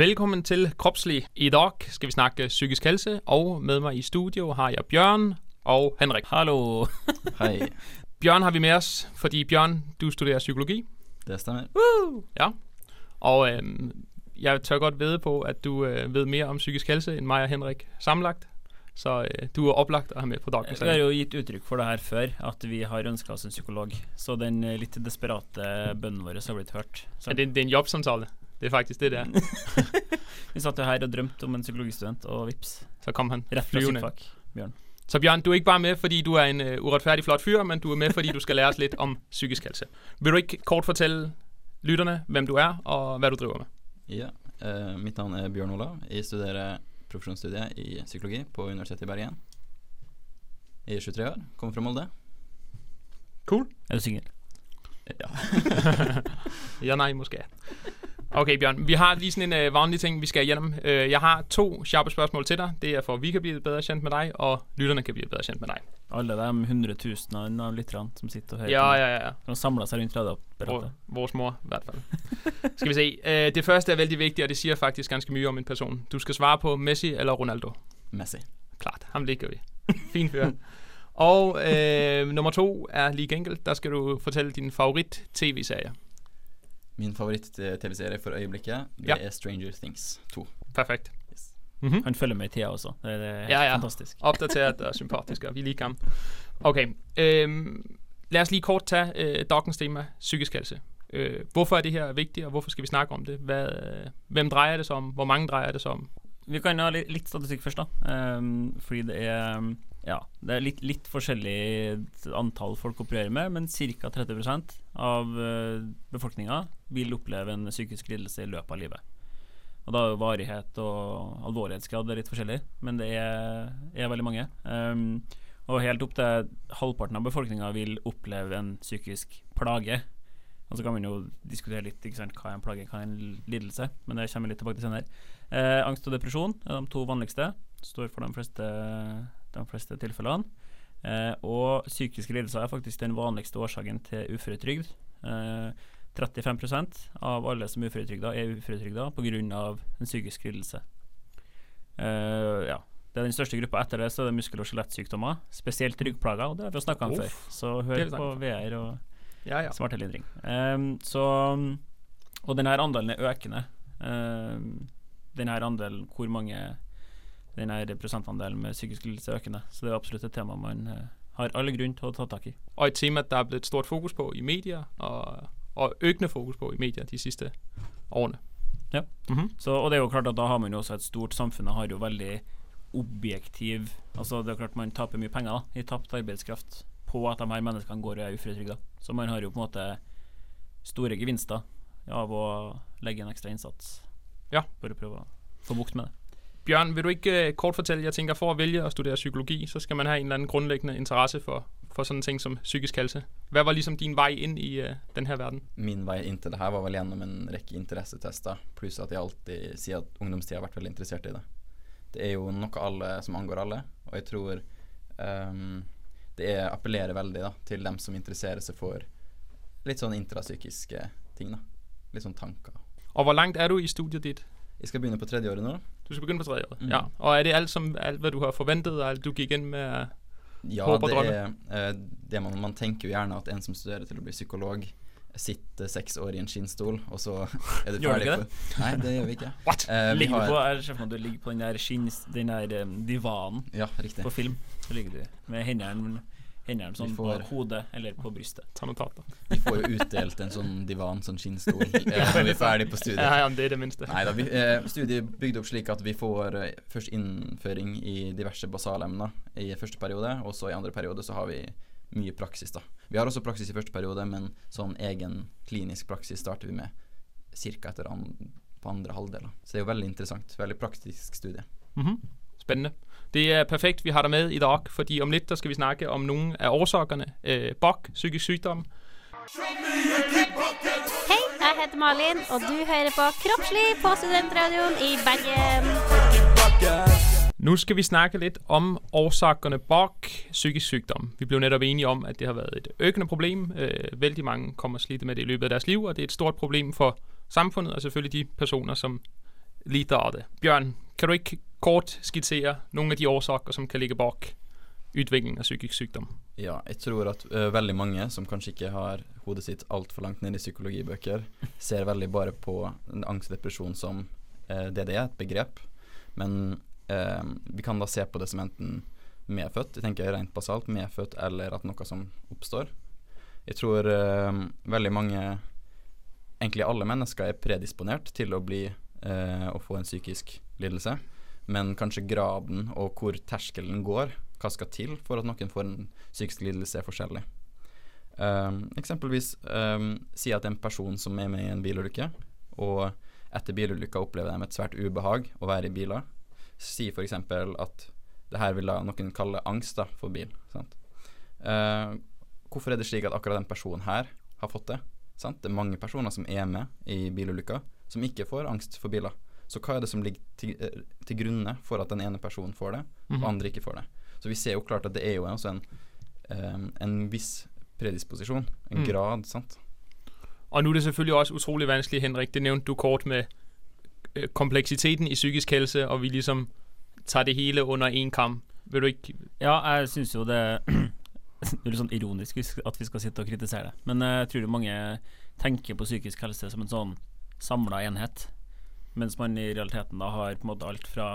Velkommen til Kropslig. I dag skal vi snakke psykisk helse, og med meg i studio har jeg Bjørn og Henrik. Hallo. Hei, Bjørn har vi med oss fordi Bjørn, du studerer psykologi. det stemmer. Ja. Og øhm, jeg tør godt vede på at du øh, vet mer om psykisk helse enn meg og Henrik sammenlagt. Så øh, du er opplagt å ha med på dagens Vi har jo gitt uttrykk for det her før, at vi har ønska oss en psykolog. Så den eh, litt desperate bønnen vår har blitt hørt. Så Er det, det er en jobbsamtale. Det er faktisk det det er. vi satt jo her og drømte om en psykologistudent, og vips, Så kom han rett fra sitt fag. Bjørn. Så Bjørn, du er ikke bare med fordi du er en uh, urettferdig flott fyr, men du er med fordi du skal lære oss litt om psykisk helse. Vil du ikke kort fortelle lytterne hvem du er, og hva du driver med? Ja, uh, mitt navn er Bjørn Olav. Jeg studerer profesjonsstudiet i psykologi på Universitetet i Bergen. Jeg er 23 år, kommer fra Molde. Cool. Er du singel? Ja. Ja, nei, måske. Ok, Bjørn. Vi har lige sådan en øh, vanlig ting, vi skal gjennom. Øh, jeg har to kjappe spørsmål til deg. Det er for at vi kan bli bedre kjent med deg, og lytterne kan bli bedre kjent med deg. Alle de hundretusenene av lytterne som sitter og hører Ja, ja, ja. Som samler seg rundt radioapparatet. vores mor, i hvert fall. Skal vi se. Øh, det første er veldig viktig, og det sier faktisk ganske mye om en person. Du skal svare på Messi eller Ronaldo. Messi. Klart, ham liker vi. Fin fyr. Og øh, nummer to er like enkelt. Der skal du fortelle din favoritt-tv-serie. Min favoritt-TV-serie for øyeblikket, det Ja. er Stranger Things 2. Perfekt. Yes. Mhm. Han følger med i tida også. Det, det er Ja, ja. fantastisk. Oppdatert og sympatisk, og vi liker ham. Ok, øhm, lad os lige kort tage øh, dagens tema, psykisk helse. Øh, hvorfor er det her vigtigt, og hvorfor skal vi snakke om det? Hvad, øh, hvem drejer det sig om? Hvor mange drejer det sig om? Vi kan ha litt, litt statistikk først, da. Um, fordi det er Ja, det er litt, litt forskjellig antall folk opererer med, men ca. 30 av uh, befolkninga vil oppleve en psykisk lidelse i løpet av livet. Og Da er jo varighet og alvorlighetsgrad litt forskjellig, men det er, er veldig mange. Um, og helt opp til halvparten av befolkninga vil oppleve en psykisk plage. Og så kan man jo diskutere litt sant, hva er en plage, hva er en lidelse, men det kommer vi litt tilbake til senere. Eh, angst og depresjon er de to vanligste. Står for de fleste, de fleste tilfellene. Eh, og psykiske lidelser er faktisk den vanligste årsaken til uføretrygd. Eh, 35% av alle som er uføretrygda, er uføretrygda pga. en psykisk lidelse. Eh, ja. Det er den største gruppa. Etter det så er det muskel- og skjelettsykdommer, spesielt ryggplager, og det har vi snakka om Uff. før. Så hør på VR og Ja, ja. smertelindring. Ehm, så Og denne andelen er økende. Um, denne andelen, hvor mange denne prosentandelen med psykisk lidelse økende. Så det er absolutt et tema man eh, har alle grunn til å ta tak i. Og et tema, der er blitt stort fokus på i medier, og, og økende fokus på i medier de siste årene. Ja. Mhm. Så, og det er jo klart at da har man jo også et stort Samfunnet har jo veldig objektiv Altså det er klart man taper mye penger da, i tapt arbeidskraft på at de her menneskene går og er uføretrygda. Så man har jo på en måte store gevinster av å legge en ekstra innsats Ja. for å prøve å få bukt med det. Bjørn, vil du ikke øh, kort fortelle, jeg tænker, for at vælge at studere psykologi, så skal man have en eller anden grundlæggende interesse for, for sådan en ting som psykisk helse. Hvad var ligesom din vej ind i uh, den her verden? Min vei inn til det her var vel gjennom en rekke interessetester, pluss at jeg alltid at ungdomstida har vært veldig interessert i det. Det er jo noe alle som angår alle, og jeg tror um, det er, appellerer veldig da, til dem som interesserer seg for litt sånn intrapsykiske ting. da. Litt sånn tanker. Og hvor langt er du i studiet dit? Jeg skal begynne på tredje året nå. Du skal begynde på tredje året. Mm. Ja. Og er det alt, som, alt, hvad du har forventet, og alt du gikk inn med? Ja, Håp og det drømme. er eh, det man, man tenker jo gjerne at en som studerer til å bli psykolog, sitter seks år i en skinnstol, og så er du Gjør du ikke det? Nei, det gjør vi ikke. What? Eh, vi Ligger har, på, jeg ser at du ligger på den der, skinns, den der um, divanen Ja, riktig. på film. Så ligger du med hendene, hendene sånn får- på hodet eller på brystet. Ta notater. Vi får jo utdelt en sånn divan, sånn skinnstol, eh, når vi er ferdig på studiet. Ja, ja, det er det minste. Nei da, vi, eh, studiet er bygd opp slik at vi får eh, først innføring i diverse basalemner i første periode, og så i andre periode så har vi mye praksis, da. Vi har også praksis i første periode, men sånn egen klinisk praksis starter vi med ca. etter an, på andre halvdel. Så det er jo veldig interessant. Veldig praktisk studie. Mhm. Spændende. Det er perfekt, vi har dig med i dag, fordi om lidt, der skal vi snakke om nogle af årsakerne. Øh, BOK, psykisk sygdom. Hei, jeg heter Malin, og du hører på Kroppslig på Studentradioen i Bergen. Nu skal vi snakke lidt om årsakerne BOK, psykisk sygdom. Vi blev netop enige om, at det har været et økende problem. Øh, vældig mange kommer slidte med det i løbet af deres liv, og det er et stort problem for samfundet, og selvfølgelig de personer, som lider av det. Bjørn, kan du ikke kort skissere noen av de årsaker som kan ligge bak utvikling av psykisk sykdom? Ja, jeg tror at ø, veldig mange som kanskje ikke har hodet sitt altfor langt ned i psykologibøker, ser veldig bare på angst og depresjon som ø, det det er, et begrep. Men ø, vi kan da se på det som enten medfødt, jeg tenker rent basalt, medfødt eller at noe som oppstår. Jeg tror veldig mange, egentlig alle mennesker, er predisponert til å bli å få en psykisk lidelse. Men kanskje graden og hvor terskelen går, hva skal til for at noen får en psykisk lidelse, er forskjellig. Um, eksempelvis um, si at en person som er med i en bilulykke, og etter bilulykka opplever de et svært ubehag å være i biler. Si f.eks. at det her vil da noen kalle angst da, for bil. Uh, hvorfor er det slik at akkurat den personen her har fått det? Sant? Det er mange personer som er med i bilulykka, som ikke får angst for biler. Så hva er det som ligger til, eh, til grunne for at den ene personen får det, og Mhm. andre ikke får det? Så vi ser jo klart at det er jo også en, um, en viss predisposisjon, en Mm. grad, sant. Og nå er det selvfølgelig også utrolig vanskelig, Henrik. Det nevnte du kort med øh, kompleksiteten i psykisk helse, og vi liksom tar det hele under en kam. Vil du ikke Ja, jeg syns jo det Det er litt sånn ironisk at vi skal sitte og kritisere det. Men eh, jeg tror mange tenker på psykisk helse som en sånn samla enhet. Mens man i realiteten da har på en måte alt fra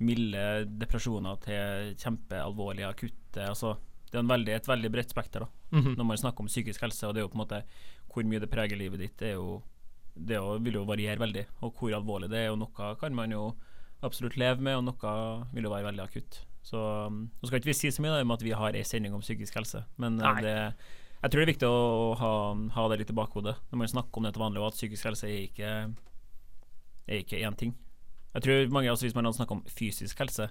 milde depresjoner til kjempealvorlige akutte. Altså, det er en veldig, et veldig bredt spekter da Mhm. når man snakker om psykisk helse. Og det er jo på en måte hvor mye det preger livet ditt. Det, er jo, det jo, vil jo variere veldig. Og hvor alvorlig det er. Og noe kan man jo absolutt leve med, og noe vil jo være veldig akutt. Så um, Nå skal ikke vi si så mye da, om at vi har ei sending om psykisk helse, men Nei. det, jeg tror det er viktig å ha, ha det litt i bakhodet når man snakker om det til vanlig, og at psykisk helse er ikke er ikke én ting. Jeg tror mange, altså Hvis man hadde snakka om fysisk helse,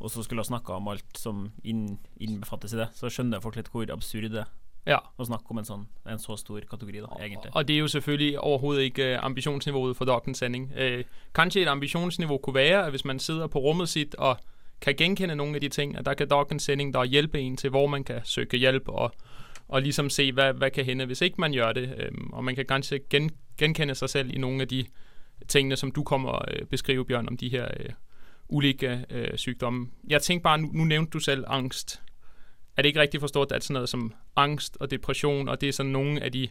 og så skulle ha snakka om alt som inn, innbefattes i det, så skjønner folk litt hvor absurd det er Ja. å snakke om en, sånn, en så stor kategori, da, egentlig. Og det er jo selvfølgelig overhovedet ikke ambisjonsnivået for dagens sending. Eh, kanskje et ambisjonsnivå kunne være, at hvis man sitter på rummet sitt og kan genkende noen av de ting, at der kan dagens sending da hjelpe en til, hvor man kan søke hjelp. og, og liksom se, hva, hva kan hende, hvis ikke man gjør det. Øhm, og man kan kanskje gen, genkende sig selv i noen av de tingene, som du kommer og øh, beskrive, Bjørn, om de her øh, ulike øh, sygdomme. Jeg tænkte bare, nu, nu nævnte du selv angst. Er det ikke rigtigt forstået, at sådan noget som angst og depression, og det er sådan nogle af de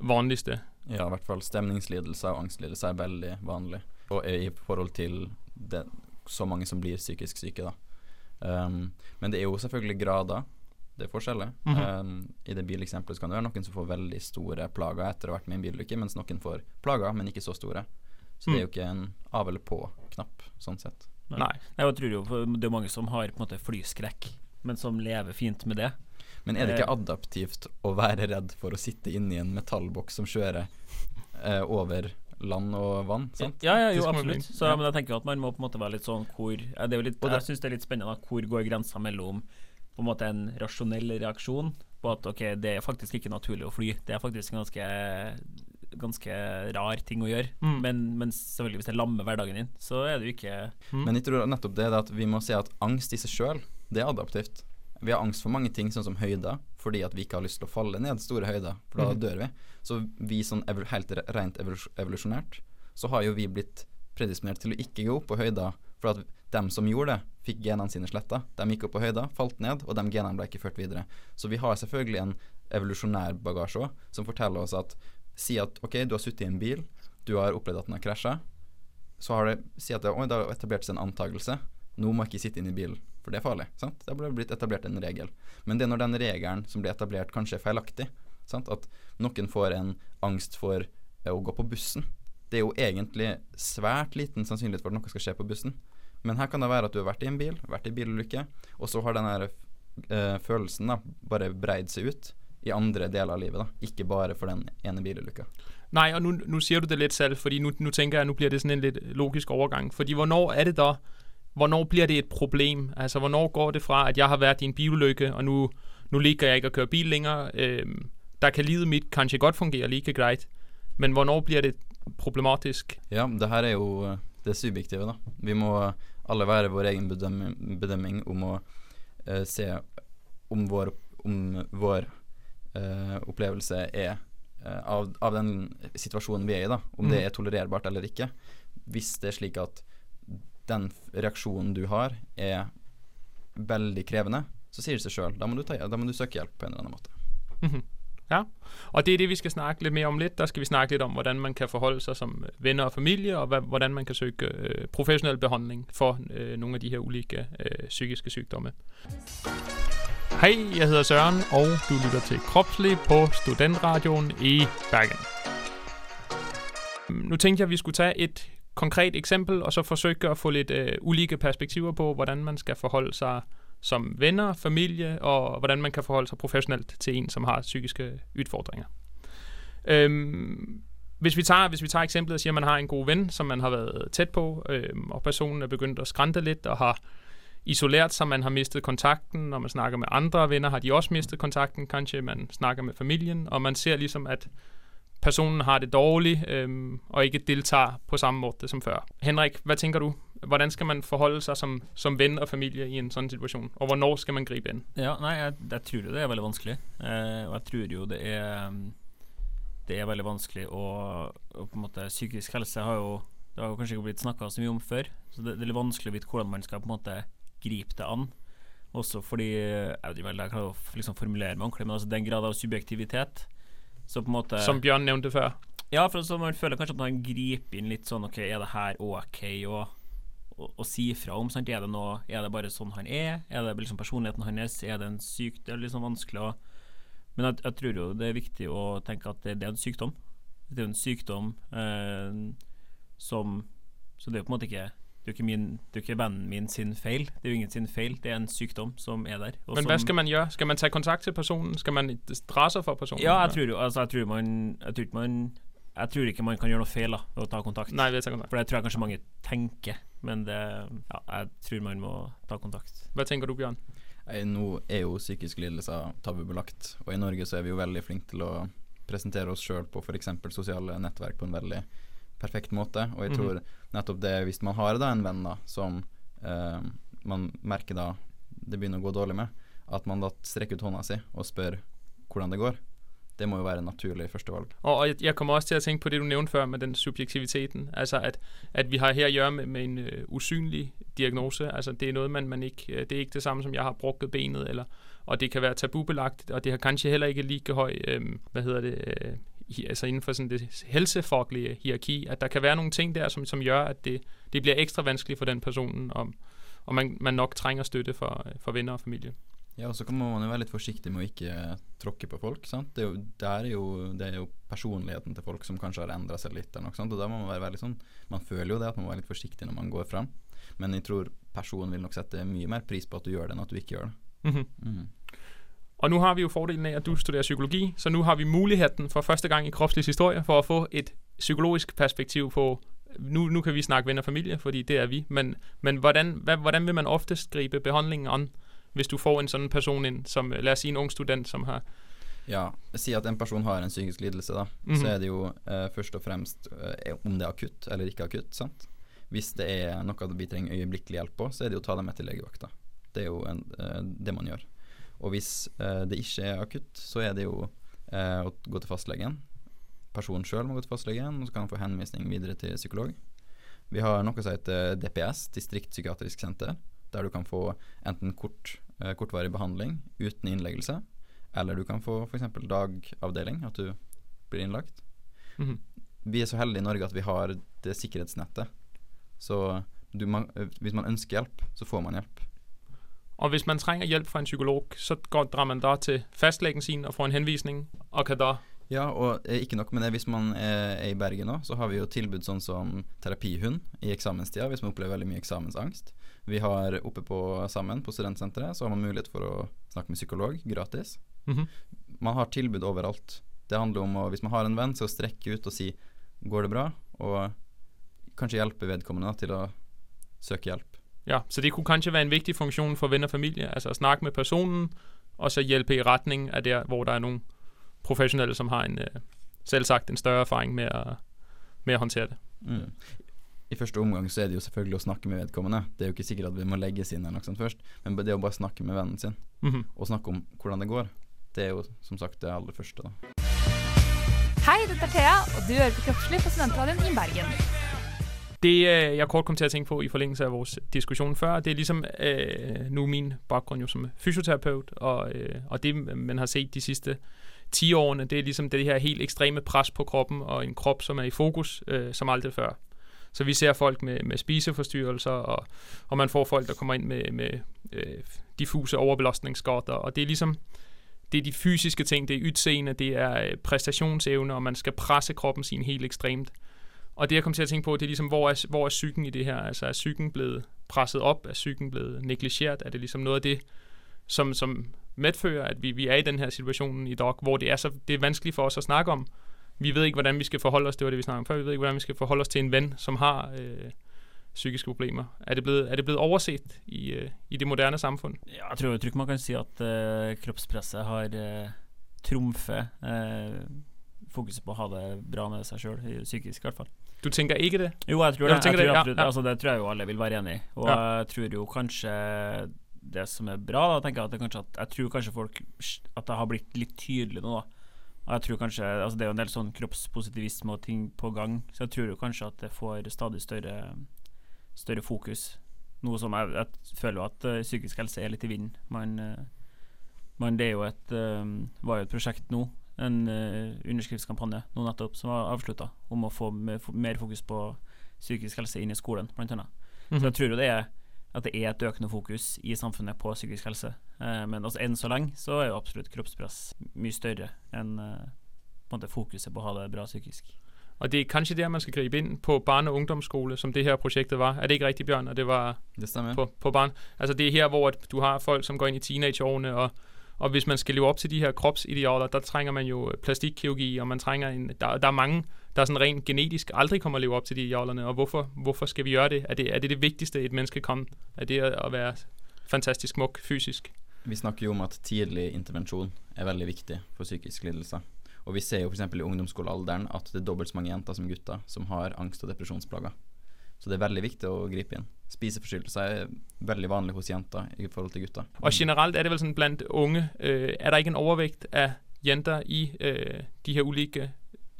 vanligste? Ja, i hvert fall stemningslidelser og angstlidelser er veldig vanlig. Og er i forhold til den, så mange som blir psykisk syke, da. Um, men det er jo selvfølgelig grader. Det er forskjeller. -hmm. um, I det bileksempelet så kan det være noen som får veldig store plager etter å ha vært med i en bilulykke, mens noen får plager, men ikke så store. Så det er jo ikke en av eller på-knapp, sånn sett. Nei. Jeg tror jo Det er mange som har på en måte flyskrekk, men som lever fint med det. Men er det ikke Eh. adaptivt å være redd for å sitte inni en metallboks som kjører eh, over land og vann? Sant? Ja, ja, jo, absolutt. Så, Ja. men jeg tenker jo at man må på en måte være litt sånn hvor det er litt, Jeg syns det er litt spennende da, hvor går grensa mellom på en måte en rasjonell reaksjon på at ok, det er faktisk ikke naturlig å fly. Det er faktisk ganske ganske rar ting å gjøre. Mm. Men, men selvfølgelig hvis det lammer hverdagen din, så er det jo ikke Mm. Men jeg tror nettopp det er det at vi må si at angst i seg sjøl, det er adaptivt. Vi har angst for mange ting, sånn som høyder, fordi at vi ikke har lyst til å falle ned store høyder, for da mm. dør vi. Så vi sånn helt rent evolus evolusjonært, så har jo vi blitt predisponert til å ikke gå opp på høyder, for at dem som gjorde det, fikk genene sine sletta. De gikk opp på høyder, falt ned, og de genene ble ikke ført videre. Så vi har selvfølgelig en evolusjonær bagasje òg, som forteller oss at Si at ok, du har sittet i en bil, du har opplevd at den har krasja, så har det Si at det, oi, har etablert seg en antakelse. Nå må jeg ikke sitte inne i bilen, for det er farlig. Sant? Det har blitt etablert en regel. Men det er når den regelen som blir etablert, kanskje er feilaktig. Sant? At noen får en angst for eh, å gå på bussen. Det er jo egentlig svært liten sannsynlighet for at noe skal skje på bussen. Men her kan det være at du har vært i en bil, vært i bilulykke, og så har den her eh, følelsen da bare breid seg ut i andre deler av livet. da Ikke bare for den ene bilulykka. Nei, og nå sier du det litt selv, fordi nå tenker jeg, nå blir det sånn en litt logisk overgang. Fordi hvornår er det da, hvornår blir det et problem? Altså, hvornår går det fra, at jeg har vært i en bilulykke, og nå liker jeg ikke å kjøre bil lenger? Øhm, der kan livet mitt kanskje godt fungere like greit, men hvornår blir det problematisk? Ja, det her er jo eh, det subjektive, da. Vi må alle være vår egen bedømming, bedømming om å eh, se om vår, om vår opplevelse er eh, av, av den situasjonen vi er i, da. Om det Mm. er tolererbart eller ikke. hvis det er slik at den reaksjonen du har, er veldig krevende, så sier det seg sjøl. Da, da må du søke hjelp på en eller annen måte. Mhm. Ja, og det er det, vi skal snakke litt mer om litt. Der skal vi snakke litt om, hvordan man kan forholde seg som øh, venner og familie, og hvordan man kan søke profesjonell behandling for noen av de her ulike øh, psykiske sygdomme. Hej, jeg hedder Søren, og du lytter til Kropslig på Studentradioen i Bergen. Nu tænkte jeg, at vi skulle tage et konkret eksempel, og så forsøge at få lidt øh, ulike perspektiver på, hvordan man skal forholde sig som venner, familie, og hvordan man kan forholde sig professionelt til en, som har psykiske udfordringer. Øhm, hvis, vi tager, hvis vi tager eksemplet og siger, at man har en god ven, som man har været tæt på, øh, og personen er begyndt at skrante lidt, og har isoleret sig, man har mistet kontakten, når man snakker med andre venner, har de også mistet kontakten, kanskje man snakker med familien, og man ser liksom at personen har det dårlig øhm, og ikke deltar på samme måte som før. Henrik, hva tenker du? Hvordan skal man forholde seg som, som ven og familie i en sånn situasjon? Og hvornår skal man gripe inn? Ja, nei, jeg, jeg tror jo det er veldig vanskelig. Eh, og jeg tror jo det er Det er veldig vanskelig å på en måte Psykisk helse har jo Det har jo kanskje ikke blitt snakka så mye om før. Så det, det er litt vanskelig å vite hvordan man skal på en måte gripe det an. Også fordi Jeg vet ikke klarer å liksom formulere meg ordentlig, men altså er grad av subjektivitet. Så på en måte Som Bjørn nevnte før. Ja, for så man føler kanskje at man griper inn litt sånn Ok, er det her ok å, å, å si fra om? Sant? Er det noe Er det bare sånn han er? Er det liksom personligheten hans? Er det en syk Det er liksom vanskelig å Men jeg, jeg tror jo det er viktig å tenke at det, det er en sykdom. Det er jo en sykdom eh, som Så det er jo på en måte ikke det er jo ikke, min, det er ikke vennen min sin feil. Det er jo ingen sin feil. Det er en sykdom som er der. og Men hva skal man gjøre? Skal man ta kontakt til personen? Skal man dra seg for personen? Ja, jeg tror Altså, jeg tror man Jeg tror ikke man Jeg tror ikke man kan gjøre noe feil da ved å ta kontakt. Nei, ved tage kontakt. For det tror jeg kanskje mange tenker, men det Ja, jeg tror man må ta kontakt. Hva tenker du, Bjørn? Nå er jo psykiske lidelser tabubelagt, og i Norge så er vi jo veldig flinke til å presentere oss sjøl på f.eks. sosiale nettverk på en veldig perfekt måte. Og jeg Mhm. tror nettopp det, hvis man har da en venn da som eh, man merker da det begynner å gå dårlig med, at man da strekker ut hånda si og spør hvordan det går, det må jo være naturlig førstevalg. Og, og jeg, jeg kommer også til å tenke på det, du nevnte før med den subjektiviteten. Altså, at, at vi har her å gjøre med, med en uh, usynlig diagnose. Altså, det er noe man, man ikke... øh, Det er ikke det samme, som jeg har brukket benet, eller, og det kan være tabubelagt, og det har kanskje heller ikke like høy um, Hva hedder det, øh, altså inden for sådan det helsefaglige hierarki, at der kan være nogle ting der, som, som gør, at det, det bliver ekstra vanskeligt for den personen, og, og man, man nok trænger støtte for, øh, for venner og familie. Ja, og så må man jo være litt forsiktig med å ikke tråkke på folk. sant? Det er jo, det er jo, det er jo personligheten til folk som kanskje har endra seg litt, eller noe sant? og da må man være veldig sånn Man føler jo det at man må være litt forsiktig når man går fram, men jeg tror personen vil nok sette mye mer pris på at du gjør det, enn at du ikke gjør det. Mhm. Og nu har vi jo fordelen af, at du studerer psykologi, så nu har vi muligheden for første gang i Kropsligs historie for at få et psykologisk perspektiv på, nu, nu kan vi snakke venner og familie, fordi det er vi, men, men hvordan, hvad, hvordan vil man oftest gribe behandlingen an, hvis du får en sådan person ind, som lad os sige en ung student, som har... Ja, si at en person har en psykisk lidelse, da. Mhm. Så er det jo eh, først og fremst eh, om det er akutt eller ikke akutt. sant? Hvis det er noe vi trenger øyeblikkelig hjelp på, så er det jo å ta dem med til legevakta. Det er jo en, eh, det man gjør. Og hvis eh, det ikke er akutt, så er det jo eh, å gå til fastlegen. Personen sjøl må gå til fastlegen, og så kan han få henvisning videre til psykolog. Vi har noe som heter DPS, distriktspsykiatrisk senter, der du kan få enten kort, eh, kortvarig behandling uten innleggelse, eller du kan få f.eks. dagavdeling, at du blir innlagt. Mhm. Vi er så heldige i Norge at vi har det sikkerhetsnettet. Så du, man, øh, hvis man ønsker hjelp, så får man hjelp. Og hvis man trenger hjelp fra en psykolog, så går, drar man da til fastlegen sin og får en henvisning, og kan da... Ja, og eh, ikke nok med det, hvis man er, er i Bergen nå, så har vi jo tilbud sånn som terapihund i eksamenstida, hvis man opplever veldig mye eksamensangst. Vi har oppe på Sammen, på studentsenteret, så har man mulighet for å snakke med psykolog gratis. Mhm. Man har tilbud overalt. Det handler om å, hvis man har en venn, så strekke ut og si 'går det bra?' og kanskje hjelpe vedkommende til å søke hjelp. Ja, så det kunne kanskje være en viktig funksjon for venner og familie, altså å snakke med personen, og så hjelpe i retning av der, hvor der er noen profesjonelle som har en, selvsagt en større erfaring med å, med å håndtere det. Mm. I første omgang så er det jo selvfølgelig å snakke med vedkommende. Det er jo ikke sikkert at vi må legges inn eller noe sånt først, men det å bare snakke med vennen sin, Mhm. og snakke om hvordan det går, det er jo som sagt det aller første. da. Hei, dette er Thea, og du hører på Kroppslig på Studentradioen i Bergen. Det, øh, jeg kort kom til at tænke på i forlængelse af vores diskussion før, det er ligesom øh, nu min baggrund jo som fysioterapeut, og, øh, og det, man har set de sidste 10 årene, det er ligesom det her helt ekstreme pres på kroppen, og en krop, som er i fokus, øh, som aldrig før. Så vi ser folk med, med spiseforstyrrelser, og, og man får folk, der kommer ind med, med øh, diffuse overbelastningsskader, og det er ligesom, det er de fysiske ting, det er ytseende, det er øh, præstationsevne, og man skal presse kroppen sin helt ekstremt. Og det, jeg kom til at tænke på, det er ligesom, hvor er, hvor er psyken i det her? Altså, er psyken blevet presset op? Er psyken blevet negligeret? Er det ligesom noget af det, som, som medfører, at vi, vi er i den her situation i dag, hvor det er, så, det er vanskeligt for os at snakke om. Vi ved ikke, hvordan vi skal forholde os, det var det, vi snakkede om før, vi ved ikke, hvordan vi skal forholde os til en ven, som har øh, psykiske problemer. Er det blevet, er det blevet overset i, øh, i det moderne samfund? Jeg tror, jeg tror man kan si at øh, kroppspresset har øh, trumfet øh, fokuset på å ha det bra med seg selv, psykisk i hvert fall. Du tenker ikke det? Jo, jeg tror det. Jeg tror det, ja, absolutt, ja. Altså, det tror jeg jo alle vil være enig i. Og jeg tror jo kanskje det som er bra, da, tenker jeg at, det at jeg tror kanskje folk At det har blitt litt tydelig nå, da. Og jeg tror kanskje Altså, det er jo en del sånn kroppspositivisme og ting på gang, så jeg tror jo kanskje at det får stadig større Større fokus. Noe som jeg, jeg føler jo at uh, psykisk helse er litt i vinden. Man, uh, men det er jo et um, var jo et prosjekt nå, en eh, underskriftskampanje nå nettopp, som var avslutta, om å få mer, fokus på psykisk helse inn i skolen, blant annet. Mhm. Så jeg tror jo det er at det er et økende fokus i samfunnet på psykisk helse. Eh, men altså, enn så lenge så er jo absolutt kroppspress mye større enn eh, på en måte fokuset på å ha det bra psykisk. Og det er kanskje der, man skal gripe inn på barne- og ungdomsskole, som det her prosjektet var. Er det ikke riktig, Bjørn? Og det var Det stemmer. på, på barn. Altså det er her, hvor du har folk, som går inn i teenageårene, og, og hvis man skal leve op til de her kropsidealer, der trænger man jo plastikkirurgi, og man trænger en, der, der er mange, der sådan rent genetisk aldrig kommer at leve op til de idealerne, og hvorfor, hvorfor skal vi gøre det? Er det er det, det vigtigste, et menneske kan? Er det at være fantastisk smuk fysisk? Vi snakker jo om at tidlig intervensjon er veldig viktig for psykisk lidelse. Og vi ser jo f.eks. i ungdomsskolealderen at det er dobbelt så mange jenter som gutter som har angst- og depresjonsplager. Så det er veldig viktig å gripe inn. Spiseforstyrrelser er veldig vanlig hos jenter i forhold til gutter. Og generelt er det vel sånn blant unge, øh, er det ikke en overvekt av jenter i øh, de her ulike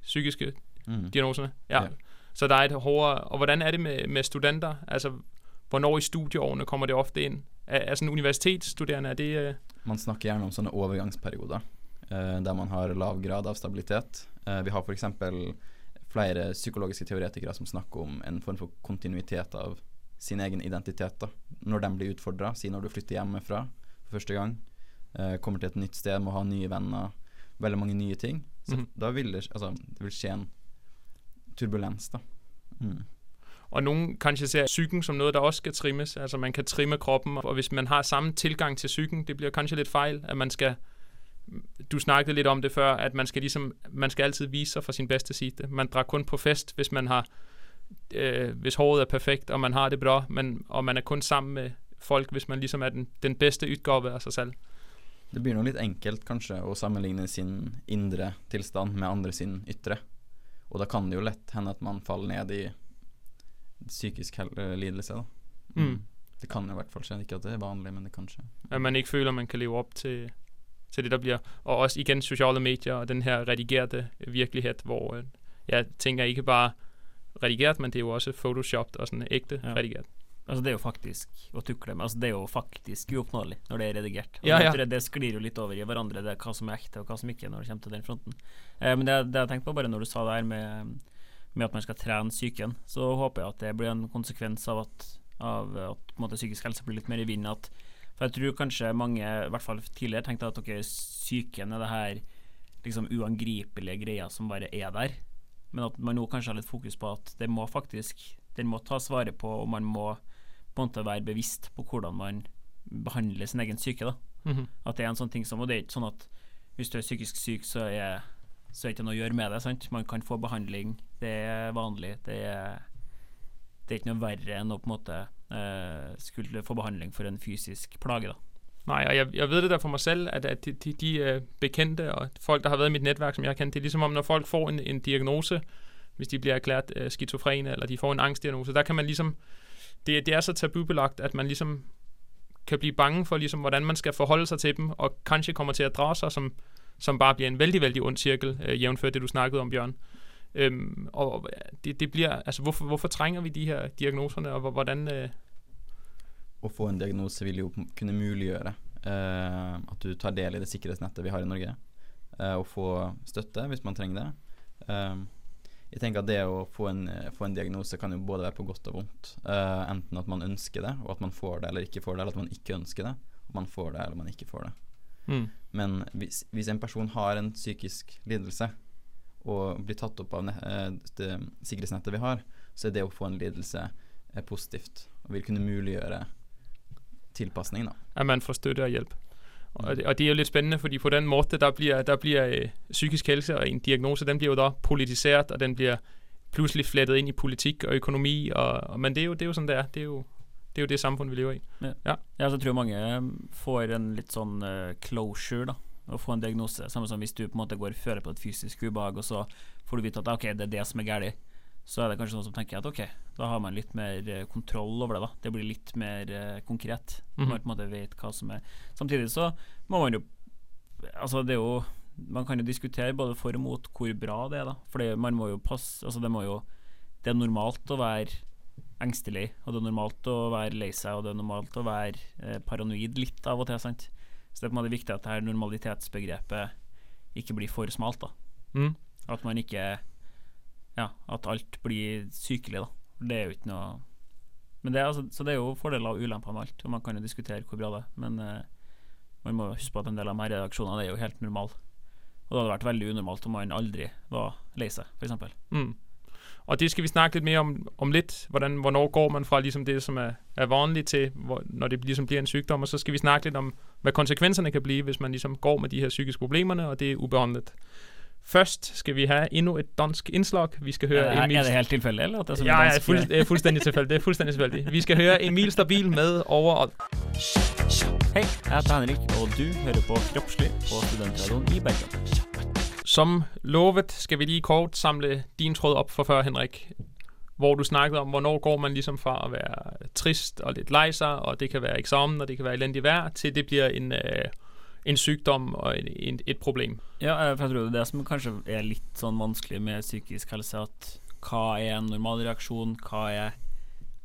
psykiske Mm. diagnoserne? Ja. Ja. Så der er et hårdere... Og hvordan er det med, med studenter? Altså, hvornår i studieårene kommer det ofte inn? Er, er universitetsstuderende, er det... Øh, Man snakker gjerne om sånne overgangsperioder eh, der man har lav grad av stabilitet. Eh, vi har f.eks. flere psykologiske teoretikere som snakker om en form for kontinuitet av sin egen identitet. da Når de blir utfordra, si når du flytter hjemmefra for første gang, eh, kommer til et nytt sted, må ha nye venner, veldig mange nye ting. Så Mhm. da vil det, altså, det vil skje en turbulens, da. Mm. og nogen kanskje ser psyken som noe der også skal trimmes. Altså, man kan trimme kroppen, og hvis man har samme tilgang til psyken, det blir kanskje litt feil, at man skal... Du snakkede lidt om det før, at man skal ligesom, man skal altid vise sig fra sin bedste side. Man drar kun på fest, hvis man har, øh, hvis håret er perfekt, og man har det bra, men, og man er kun sammen med folk, hvis man ligesom er den, den bedste udgave af sig selv. Det blir nå litt enkelt kanskje å sammenligne sin indre tilstand med andre sin ytre. Og da kan det jo lett hende at man faller ned i psykisk eh, lidelse. Da. Mm. Det kan i hvert fall skje. Ikke at det er vanlig, men det kan skje. At man ikke føler, man kan leve op til, til det, der bliver. Og også igen sociale medier og den her redigerede virkelighed, hvor øh, jeg tenker ikke bare redigert, men det er jo også photoshopped og sådan ægte Ja. redigert. Altså Det er jo faktisk å tukle med. Altså Det er jo faktisk uoppnåelig når det er redigert. Og Ja, jeg tror Det sklir jo litt over i hverandre, det er hva som er ekte og hva som ikke, når det kommer til den fronten. Eh, men det, det jeg tenkte på bare når du sa det her med, med at man skal trene psyken, så håper jeg at det blir en konsekvens av at, av at måte, psykisk helse blir litt mer i vinden. At, for jeg tror kanskje mange, i hvert fall tidligere, tenkte at okay, psyken er det her liksom uangripelige greia som bare er der. Men at man nå kanskje har litt fokus på at det må faktisk Den må tas vare på, og man må på en måte være bevisst på hvordan man behandler sin egen syke. da Mm-hmm. At det er en sånn ting som Og det er ikke sånn at hvis du er psykisk syk, så er så er det ikke noe å gjøre med det. sant? Man kan få behandling, det er vanlig. Det er, det er ikke noe verre enn å på en måte skulle få behandling for en fysisk plage. da Nej, og jeg, jeg ved det der for mig selv, at, at de, de, de øh, bekendte og folk, der har været i mit netværk, som jeg kendt, det er ligesom om, når folk får en, en diagnose, hvis de bliver erklæret øh, skizofrene, eller de får en angstdiagnose, der kan man ligesom, det, det er så tabubelagt, at man ligesom kan blive bange for, ligesom, hvordan man skal forholde sig til dem, og kanskje kommer til at drage sig, som, som bare bliver en vældig, vældig ond cirkel, øh, jævnført det, du snakkede om, Bjørn. Øhm, og det, det bliver, altså hvorfor, hvorfor trænger vi de her diagnoserne, og hvordan... Øh, Å få en diagnose vil jo kunne muliggjøre eh, at du tar del i det sikkerhetsnettet vi har i Norge, eh, og få støtte hvis man trenger det. Eh, jeg tenker at det å få en, få en diagnose kan jo både være på godt og vondt. Enten at man ønsker det, og at man får det eller ikke får det, eller at man ikke ønsker det, og man får det eller man ikke får det. mm, Men hvis, hvis en person har en psykisk lidelse og blir tatt opp av eh, det sikkerhetsnettet vi har, så er det å få en lidelse eh, positivt og vil kunne muliggjøre tilpasning. da. at man får støtte og hjelp. Og det, og det er jo litt spennende, fordi på den måten der blir, der bliver øh, psykisk helse og en diagnose, den blir jo da politisert, og den blir plutselig flettet inn i politikk og økonomi, og, og, men det er, jo, det er jo sånn det er. Det er jo det, er jo det samfunnet vi lever i. Ja, så tror mange får en litt sånn eh, closure, da. Å få en diagnose. Samme som hvis du på en måte går og føler på et fysisk ubehag, og så får du vite at ok, det er det som er galt. Så er det kanskje noen som tenker at ok, da har man litt mer eh, kontroll over det. da Det blir litt mer uh, konkret. Mm. Man på en måte vet hva som er Samtidig så må man jo Altså, det er jo Man kan jo diskutere både for og mot hvor bra det er, da. For man må jo passe Altså, det må jo Det er normalt å være engstelig, og det er normalt å være lei seg, og det er normalt å være eh, paranoid litt av og til. sant? Så det er på en måte viktig at det her normalitetsbegrepet ikke blir for smalt. da Mm. At man ikke Ja, at alt blir sykelig, da. Det er jo ikke noe Men det er altså, Så det er jo fordeler og ulemper med alt, og man kan jo diskutere hvor bra det er. Men uh, man må huske på at en del av de reaksjonene er jo helt normale. Og det hadde vært veldig unormalt om man aldri var lei seg, f.eks. Mm. Og det skal vi snakke litt mer om, om litt. Hvordan, hvornår går man fra liksom det, som er, er vanlig, til, hvor, når det liksom blir en sykdom. Og så skal vi snakke litt om, hvad konsekvenserne kan blive, hvis man ligesom går med de her psykiske problemerne, og det er ubehandlet. Først skal vi have endnu et dansk indslag. Vi skal høre Er, Emil... er det helt tilfældet, eller? Det er Ja, ja, fuld, det er fuldstændig tilfældigt. Det er fuldstændig tilfældigt. Vi skal høre Emil Stabil med over... Hej, jeg heter Henrik, og du hører på Kroppslig på Studentradion i Bergen. Som lovet skal vi lige kort samle din tråd op for før, Henrik. Hvor du snakkede om, hvornår går man ligesom fra at være trist og lidt lei sig, og det kan være eksamen, og det kan være elendig vejr, til det bliver en, øh, en sykdom og en, en, et problem. Ja, eh, for jeg tror det er det som kanskje er litt sånn vanskelig med psykisk helse, at hva er en normal reaksjon, hva er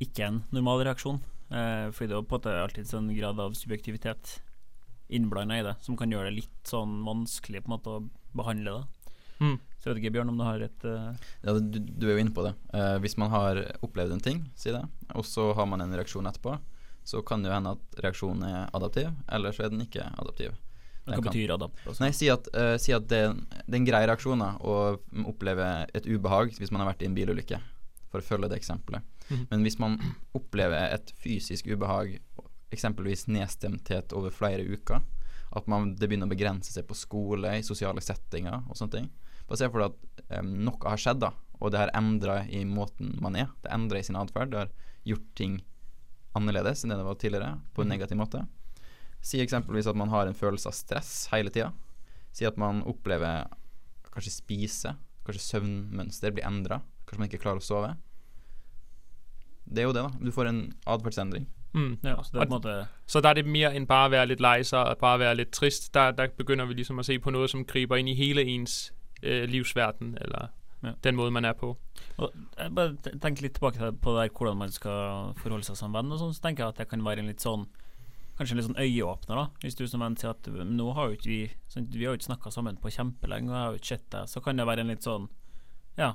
ikke en normal reaksjon? Eh, fordi det er på en måte alltid sånn grad av subjektivitet innblanda i det, som kan gjøre det litt sånn vanskelig på en måte å behandle det. Mm. Så jeg vet ikke, Bjørn, om du har et uh... Ja, du, du er jo inne på det. Uh, hvis man har opplevd en ting, si det, og så har man en reaksjon etterpå, så kan det jo hende at reaksjonen er adaptiv, eller så er den ikke adaptiv. Hva Den kan- betyr adapt? Altså? Nei, si at, uh, si at det, det er en grei reaksjon da, å oppleve et ubehag hvis man har vært i en bilulykke, for å følge det eksempelet. Mhm. Men hvis man opplever et fysisk ubehag, eksempelvis nedstemthet over flere uker, at man, det begynner å begrense seg på skole, i sosiale settinger og sånne ting. Bare se for deg at um, noe har skjedd, da, og det har endra i måten man er. Det endrer i sin atferd. Det har gjort ting annerledes enn det det var tidligere, på en Mhm. negativ måte. Si eksempelvis at man har en følelse av stress hele tida. Si at man opplever kanskje spise, kanskje søvnmønster blir endra, kanskje man ikke klarer å sove. Det er jo det, da. Du får en atferdsendring. Mm. Ja, så det er på måte Så der er det mere end bare at være lidt lei sig og bare være litt trist. Der, der begynner vi liksom at se på noe som griper inn i hele ens øh, livsverden, eller Ja. den måten man er på. Og jeg bare tenker litt tilbake på der hvordan man skal forholde seg som venn, og sånn, så tenker jeg at det kan være en litt sånn Kanskje en litt sånn øyeåpner, da. Hvis du som venn sier at nå har jo ikke vi sånn, Vi har jo ikke snakka sammen på kjempelenge, og jeg har jo ikke sett deg. Så kan det være en litt sånn Ja.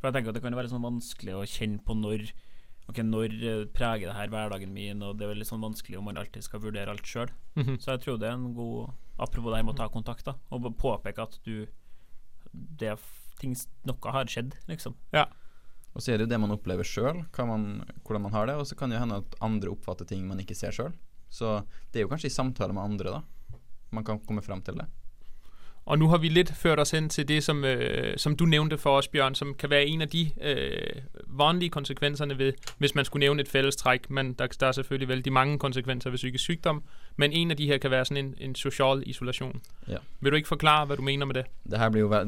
For jeg tenker at det kan være sånn vanskelig å kjenne på når Ok, når eh, preger det her hverdagen min, og det er veldig sånn vanskelig om man alltid skal vurdere alt sjøl. Mhm. Så jeg tror det er en god Apropos det her med å ta kontakt, da, og påpeke at du Det ting Noe har skjedd, liksom. Og så er det jo det man opplever sjøl, hvordan man har det. Og så kan det jo hende at andre oppfatter ting man ikke ser sjøl. Så det er jo kanskje i samtale med andre, da. Man kan komme fram til det. Og nå har vi litt ført oss hen til det, som, øh, som du nevnte for oss, Bjørn, som kan være en av de øh, vanlige konsekvenserne ved, hvis man skulle nevne et fellestrekk. Men der, der er selvfølgelig veldig mange konsekvenser ved psykisk sygdom. Men en av de her kan være sådan en, en sosial isolasjon. Ja. Vil du ikke forklare, hva du mener med det? Det her blir jo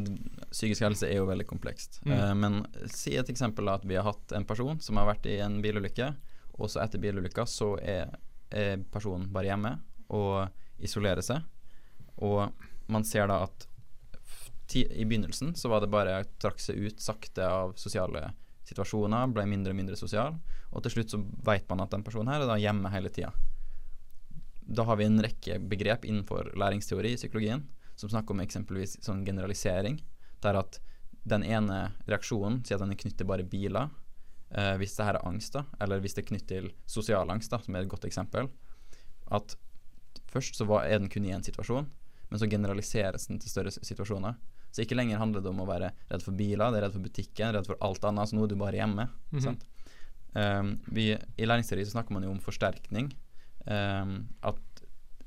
Psykisk helse er jo veldig komplekst. Mm. Uh, men si et eksempel at vi har hatt en person som har vært i en bilulykke, og så etter bilulykka så er, er personen bare hjemme og isolerer seg. Og man ser da at I begynnelsen så var det bare trakk seg ut sakte av sosiale situasjoner, ble mindre og mindre sosial, og til slutt så vet man at den personen her er da hjemme hele tida. Da har vi en rekke begrep innenfor læringsteori i psykologien som snakker om eksempelvis sånn generalisering, der at den ene reaksjonen sier at den er knyttet til bare biler. Eh, hvis det her er angst, da, eller hvis det er knyttet til sosial angst, da, som er et godt eksempel, at først så var, er den kun i én situasjon, men så generaliseres den til større situasjoner. Så ikke lenger handler det om å være redd for biler, det er redd for butikken, redd for alt annet. Så nå er du bare hjemme. Mhm. sant? Um, vi, I læringsteori så snakker man jo om forsterkning. Um, at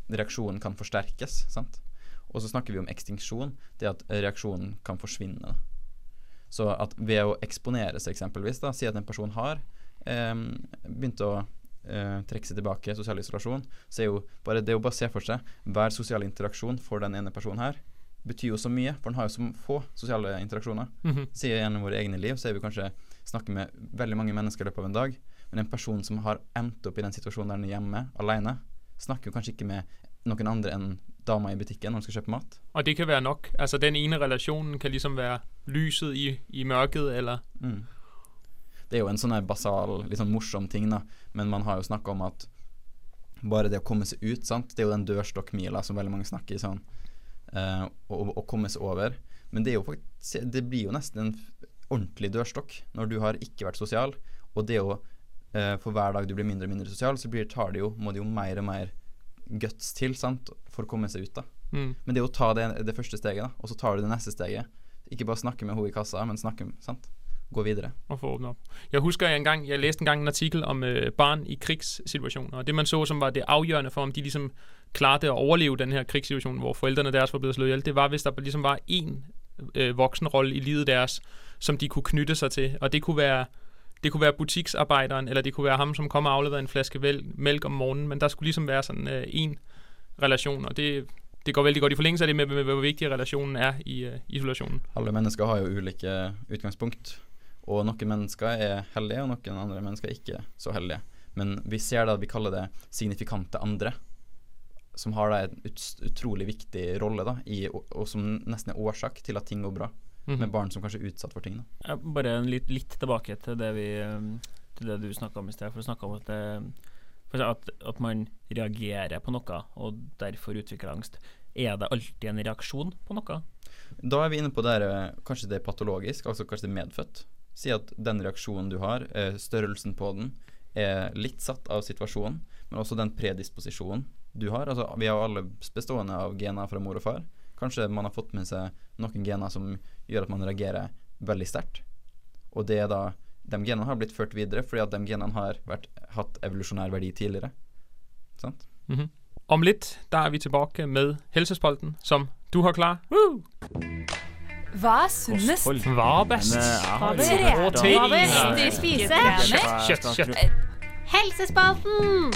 reaksjonen kan forsterkes. sant? Og så snakker vi om ekstinksjon, det at reaksjonen kan forsvinne. Så at ved å eksponere seg eksempelvis, da, si at en person har eh, begynt å eh, trekke seg tilbake, sosial isolasjon, så er jo bare det å bare se for seg hver sosial interaksjon for den ene personen her, betyr jo så mye, for den har jo så få sosiale interaksjoner. Mhm. Sier gjennom våre egne liv, så er vi kanskje snakker med veldig mange mennesker i løpet av en dag, men en person som har endt opp i den situasjonen der han er hjemme, alene, snakker jo kanskje ikke med noen andre enn dama i butikken når hun skal kjøpe mat. Og det kan være nok. Altså den ene relasjonen kan liksom være lyset i, i mørket, eller Mm. Det er jo en sånn basal, litt sånn morsom ting, da. Men man har jo snakka om at bare det å komme seg ut, sant. Det er jo den dørstokkmila som veldig mange snakker i sånn. eh, å, å komme seg over. Men det er jo faktisk Det blir jo nesten en ordentlig dørstokk når du har ikke vært sosial. Og det å eh, For hver dag du blir mindre og mindre sosial, så blir, tar det jo, må det jo mer og mer guts til sant, for å komme seg ut. da mm. Men det er å ta det, det første steget, da og så tar du det neste steget. Ikke bare snakke med henne i kassa, men snakke sant? gå videre. og få åbnet op. Jeg husker, jeg, engang, jeg læste engang en artikel om øh, barn i krigssituationer, og det man så, som var det afgørende for, om de ligesom klarte at overleve den her krigssituation, hvor forældrene deres var blevet slået ihjel, det var, hvis der ligesom var en øh, voksenrolle i livet deres, som de kunne knytte sig til, og det kunne være det kunne være butiksarbejderen, eller det kunne være ham, som kom og afleverede en flaske mælk om morgenen, men der skulle ligesom være sådan øh, en relation, og det, det går veldig godt i forlængelse af det med, med, med hvor vigtig relationen er i øh, isolationen. Alle mennesker har jo ulike utgangspunkt. Og noen mennesker er heldige, og noen andre mennesker er ikke så heldige. Men vi ser da at vi kaller det signifikante andre, som har da en ut, utrolig viktig rolle, da, i, og, og som nesten er årsak til at ting går bra. Mhm. Med barn som kanskje er utsatt for ting. da bare en litt, litt tilbake til det, vi, um, til det du snakka om i sted. For å snakke om at, det, for at, at man reagerer på noe, og derfor utvikler angst. Er det alltid en reaksjon på noe? Da er vi inne på det her, eh, kanskje det er patologisk, altså kanskje det er medfødt. Si at den reaksjonen du har, eh, størrelsen på den, er litt satt av situasjonen, men også den predisposisjonen du har. Altså, vi er jo alle bestående av gener fra mor og far. Kanskje man har fått med seg noen gener som gjør at man reagerer veldig sterkt. Og det er da De genene har blitt ført videre fordi at de genene har vært, hatt evolusjonær verdi tidligere. Sant? Mhm. Om litt der er vi tilbake med helsespolten, som du har klar. Woo! Hva er sunnest? Hva er best? Hva eh, Hva best du spiser? Jeg Kjøtt, skal kjøtt. Helsespalten!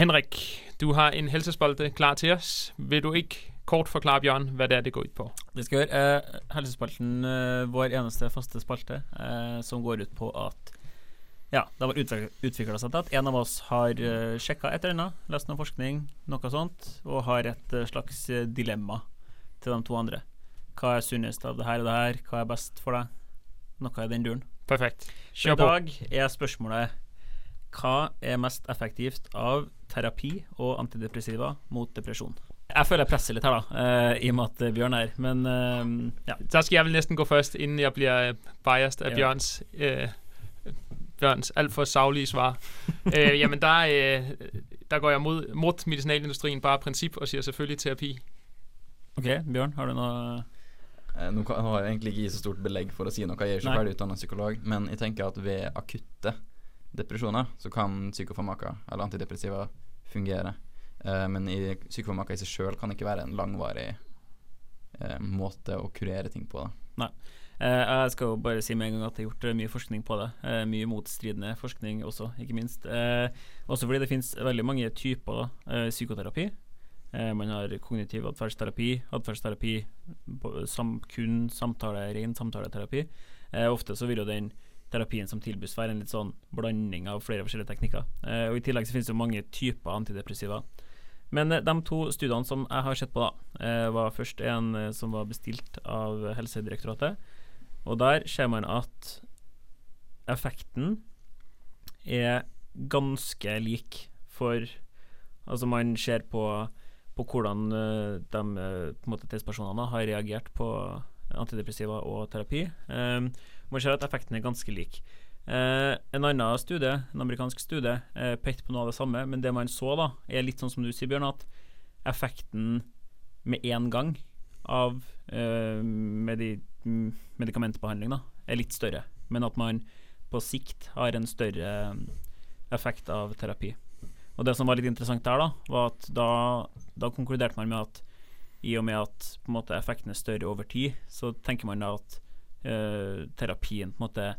Henrik, du har en helsespalte klar til oss. Vil du ikke kort forklare Bjørn, hva det er, det går ut på? Det skal gjøre. Eh, helsespalten, eh, vår eneste faste spalte, eh, som går ut på at ja, det har utvikla seg til at en av oss har eh, sjekka et eller annet, lest noe forskning, noe sånt, og har et eh, slags eh, dilemma til de to andre. Hva er sunnest av det her og det her? Hva er best for deg? Noe i den duren. Perfekt. Kjør på. I dag er spørsmålet hva er mest effektivt av terapi og antidepressiva mot depresjon? Jeg føler jeg presser litt her, da, uh, i og med at eh, Bjørn er her, men uh, ja. Der skal jeg vel nesten gå først, innen jeg bliver øh, biased av Bjørns, uh, Bjørns alt for savlige svar. øh, jamen, der, øh, der går jeg mod, mod medicinalindustrien bare princip og sier selvfølgelig terapi. OK, Bjørn, har du noe Eh, Nå har jeg egentlig ikke så stort belegg for å si noe, jeg er ikke ferdig utdannet psykolog, men jeg tenker at ved akutte depresjoner så kan psykofarmaka eller antidepressiva fungere. Eh, men i psykofarmaka i seg sjøl kan ikke være en langvarig eh, måte å kurere ting på. Da. Eh, jeg skal jo bare si med en gang at jeg har gjort eh, mye forskning på det. Eh, mye motstridende forskning også, ikke minst. Eh, også fordi det finnes veldig mange typer eh, psykoterapi. Eh, man har kognitiv atferdsterapi, atferdsterapi, sam, kun samtale, ren samtaleterapi. Ofte så vil jo den terapien som tilbys være en litt sånn blanding av flere forskjellige teknikker. Eh, og I tillegg så finnes det mange typer antidepressiva. Men eh, de to studiene som jeg har sett på, da, eh, var først en som var bestilt av Helsedirektoratet. Og der ser man at effekten er ganske lik for Altså, man ser på, på hvordan de på en måte testpersonene har reagert på antidepressiva og terapi. Eh, man ser at effekten er ganske lik. Eh, en annen studie, en amerikansk studie, eh, pekte på noe av det samme, men det man så, da, er litt sånn som du sier, Bjørn, at effekten med én gang av eh, medi medikamentbehandling da, er litt større, men at man på sikt har en større eh, effekt av terapi. Og det som var litt interessant der, da, var at da, da konkluderte man med at i og med at på en måte, effekten er større over tid, så tenker man da at eh, terapien på en måte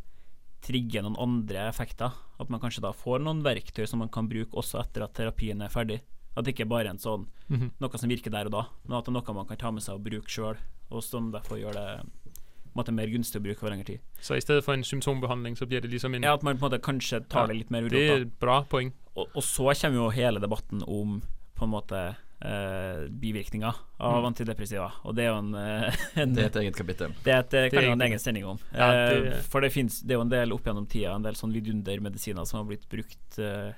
trigger noen andre effekter. At man kanskje da får noen verktøy som man kan bruke også etter at terapien er ferdig. At det ikke bare er en sånn Mhm. noe som virker der og da, men at det er noe man kan ta med seg og bruke sjøl, og som derfor gjør det måte, mer gunstig å bruke over lengre tid. Så i stedet for en symptombehandling, så blir det liksom en Ja, At man på en måte kanskje tar Ja, det litt mer Det er et bra poeng. Og, og så kommer jo hele debatten om på en måte eh, bivirkninger av Mm. antidepressiva, og det er jo en, eh, en Det er et eget kapittel. Det, er et- det Det kan vi ha en egen sending om. Ja, det- uh, for det, finnes, det er jo en del opp gjennom tida En del sånn vidundermedisiner som har blitt brukt uh,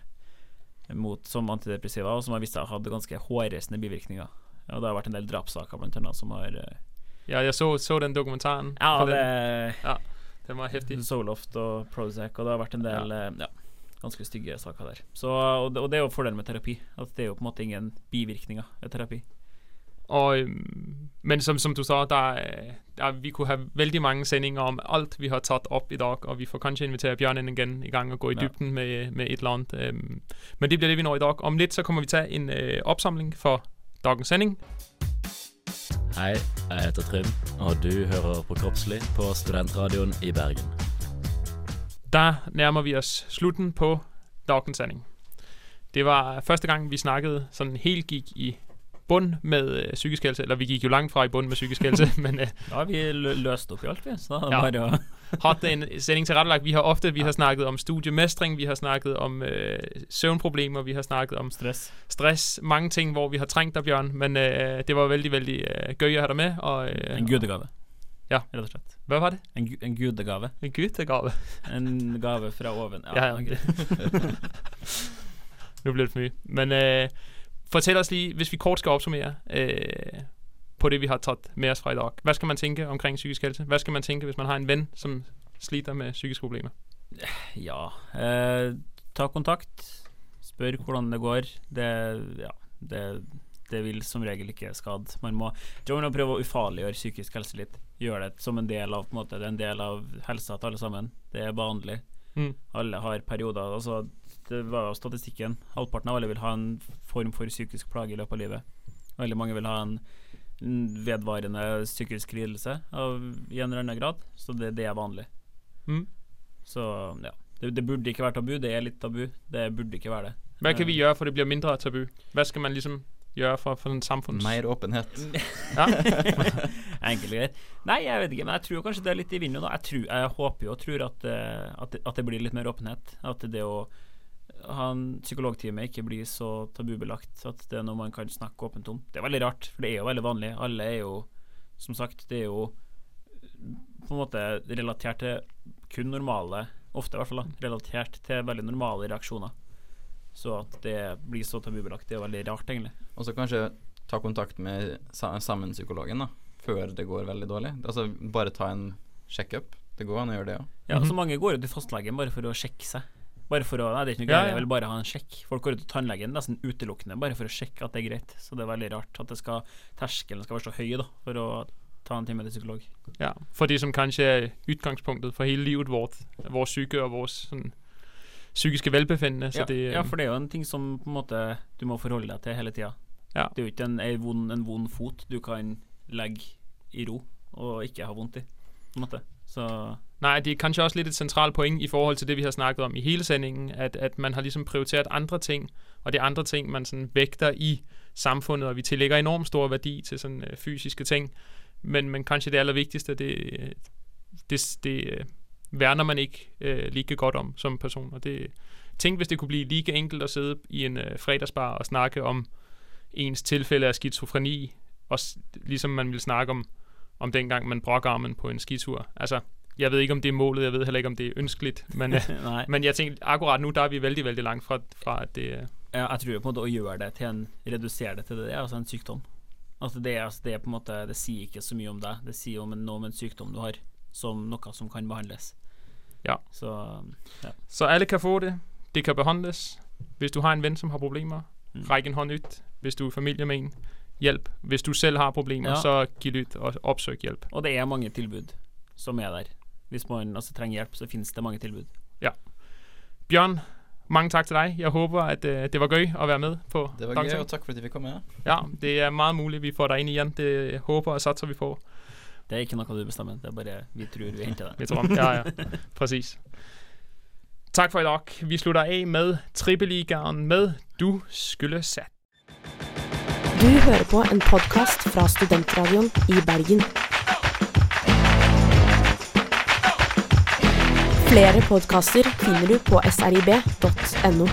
mot som antidepressiva, og som har vist seg å ha hatt ganske hårreisende bivirkninger. Og det har vært en del drapssaker blant annet som har eh, Ja, jeg så, så den dokumentaren. Ja, det den, den var heftig. Soloft og Prozac, og det har vært en del eh, ja, ganske stygge saker der. Så, og, det, og det er jo fordelen med terapi, at det er jo på en måte ingen bivirkninger ved terapi. Og, men som, som du sa, der, er- der, vi kunne ha veldig mange sendinger om alt, vi har tatt opp i dag, og vi får kanskje invitere Bjørnen igjen i gang og gå i Ja. dybden med, med et eller annet. men det blir det vi når i dag. Om litt så kommer vi til en øh, oppsamling for dagens sending. Hei, jeg heter Trym, og du hører på Kroppslig på Studentradioen i Bergen. Der nærmer vi oss slutten på dagens Sanding. Det var første gang, vi snakkede sådan helt gikk i bund med øh, psykisk helse. Eller vi gikk jo langt fra i bund med psykisk helse, men øh, Nå har vi lø løst op i alt. Så ja. det Ja. Hot en sending tilrettelagt. Vi har ofte vi har snakket om studiemestring, vi har snakket om øh, søvnproblemer, vi har snakket om stress. stress. Mange ting hvor vi har trængt deg, Bjørn. Men øh, det var veldig veldig øh, gøy å ha deg med. Og, øh, En gudegave. Ja. Rett og slett. Hva var det? En, en gudegave. En gudegave. En gave fra oven. Ja, ja. Nå blir det for mye. Men øh, fortell oss lige, hvis vi kort skal oppsummere øh, på det vi har tatt med oss fra i dag. Hva skal man tenke omkring psykisk helse? Hva skal man tenke hvis man har en venn som sliter med psykiske problemer? Ja. Eh, ta kontakt. Spør hvordan det går. Det, ja, det, det vil som regel ikke skade. Man må, tror man må prøve å ufarliggjøre psykisk helse litt. Gjøre det som en del av på en måte, Det er en del av helsa til alle sammen. Det er vanlig. Mm. Alle har perioder. Altså, det var jo statistikken. Halvparten av alle vil ha en form for psykisk plage i løpet av livet. Veldig mange vil ha en en vedvarende psykisk lidelse av, i en eller annen grad. Så det, det er vanlig. Mm. Så ja. Det, det burde ikke være tabu. Det er litt tabu. Det burde ikke være det. Hva kan vi Eh, gjøre for det blir mindre tabu? Hva skal man liksom gjøre for, for en samfunns... Mer åpenhet. Ja. Enkelt og greit. Nei, jeg vet ikke, men jeg tror kanskje det er litt i vinden. Jeg, tror, jeg håper jo og tror at, eh, at, det, at det blir litt mer åpenhet. At det å ha en psykologtime ikke blir så tabubelagt. At det er noe man kan snakke åpent om. Det er veldig rart, for det er jo veldig vanlig. Alle er jo, som sagt, det er jo på en måte relatert til kun normale Ofte i hvert fall, da, relatert til veldig normale reaksjoner. Så at det blir så tabubelagt, det er veldig rart, egentlig. Og så kanskje ta kontakt med sa sammenpsykologen da, før det går veldig dårlig. Altså bare ta en sjekkup. Det går an å gjøre det òg. Ja, Mhm. så mange går jo til fastlegen bare for å sjekke seg. Bare for å, nei, det er ikke noe Ja, ja. jeg vil bare ha en sjekk. Folk går ut til tannlegen nesten utelukkende bare for å sjekke at det er greit. Så det er veldig rart at det skal, terskelen skal være så høy da, for å ta en time til psykolog. Ja, for det som kanskje er utgangspunktet for hele livet vårt, vår syke og vår sånn, psykiske velbefindende. Så Ja, de, ja, for det er jo en ting som på en måte du må forholde deg til hele tida. Ja. Det er jo ikke en, en, vond, en vond fot du kan legge i ro og ikke ha vondt i, på en måte. Så Nej, det er kanskje også litt et sentralt poeng i forhold til det, vi har snakket om i hele sendingen, at, at man har liksom prioriteret andre ting, og det er andre ting, man sånn vekter i samfunnet, og vi tillegger enormt stor verdi til øh, fysiske ting, men, men kanskje det allervigtigste, det, øh, det, det øh, værner man ikke øh, lige godt om som person, og det, tænk hvis det kunne blive lige enkelt at sidde i en øh, fredagsbar og snakke om ens tilfælde af skizofreni, og ligesom man ville snakke om, om dengang man brok armen på en skitur. Altså, jeg ved ikke, om det er målet, jeg ved heller ikke, om det er ønskeligt, men, øh, men jeg tænkte, akkurat nu, der er vi veldig, veldig langt fra, fra at det er... Ja, jeg tror på en måte å gjøre det til en Redusere det til det, det er altså en sykdom. Altså det, er, altså det er på en måte Det sier ikke så mye om deg. Det sier om en, noe om en sykdom du har, som noe som kan behandles. Ja. Så Så alle kan få det. Det kan behandles. Hvis du har en ven, som har problemer, Mm. ræk en hånd ut. Hvis du er familie med en, hjelp. Hvis du selv har problemer, Ja. så giv ut og oppsøk hjelp. Og det er mange tilbud som er der. Hvis man altså, trenger hjelp, så finnes det mange tilbud. Bjørn, mange takk til deg. Jeg håper at uh, det var gøy å være med på Det var gøy, og takk for at jeg fikk komme. Ja, det er meget mulig vi får deg inn igjen. Det håper og satser vi på. Det er ikke noe du bestemmer, det er bare vi tror vi henter det. Ja, ja. Præcis. Tak for i dag. Vi slutter af med Trippeligaen med Du skulle sat. Du hører på en podkast fra Studentradioen i Bergen. Flere podkaster finner du på srib.no.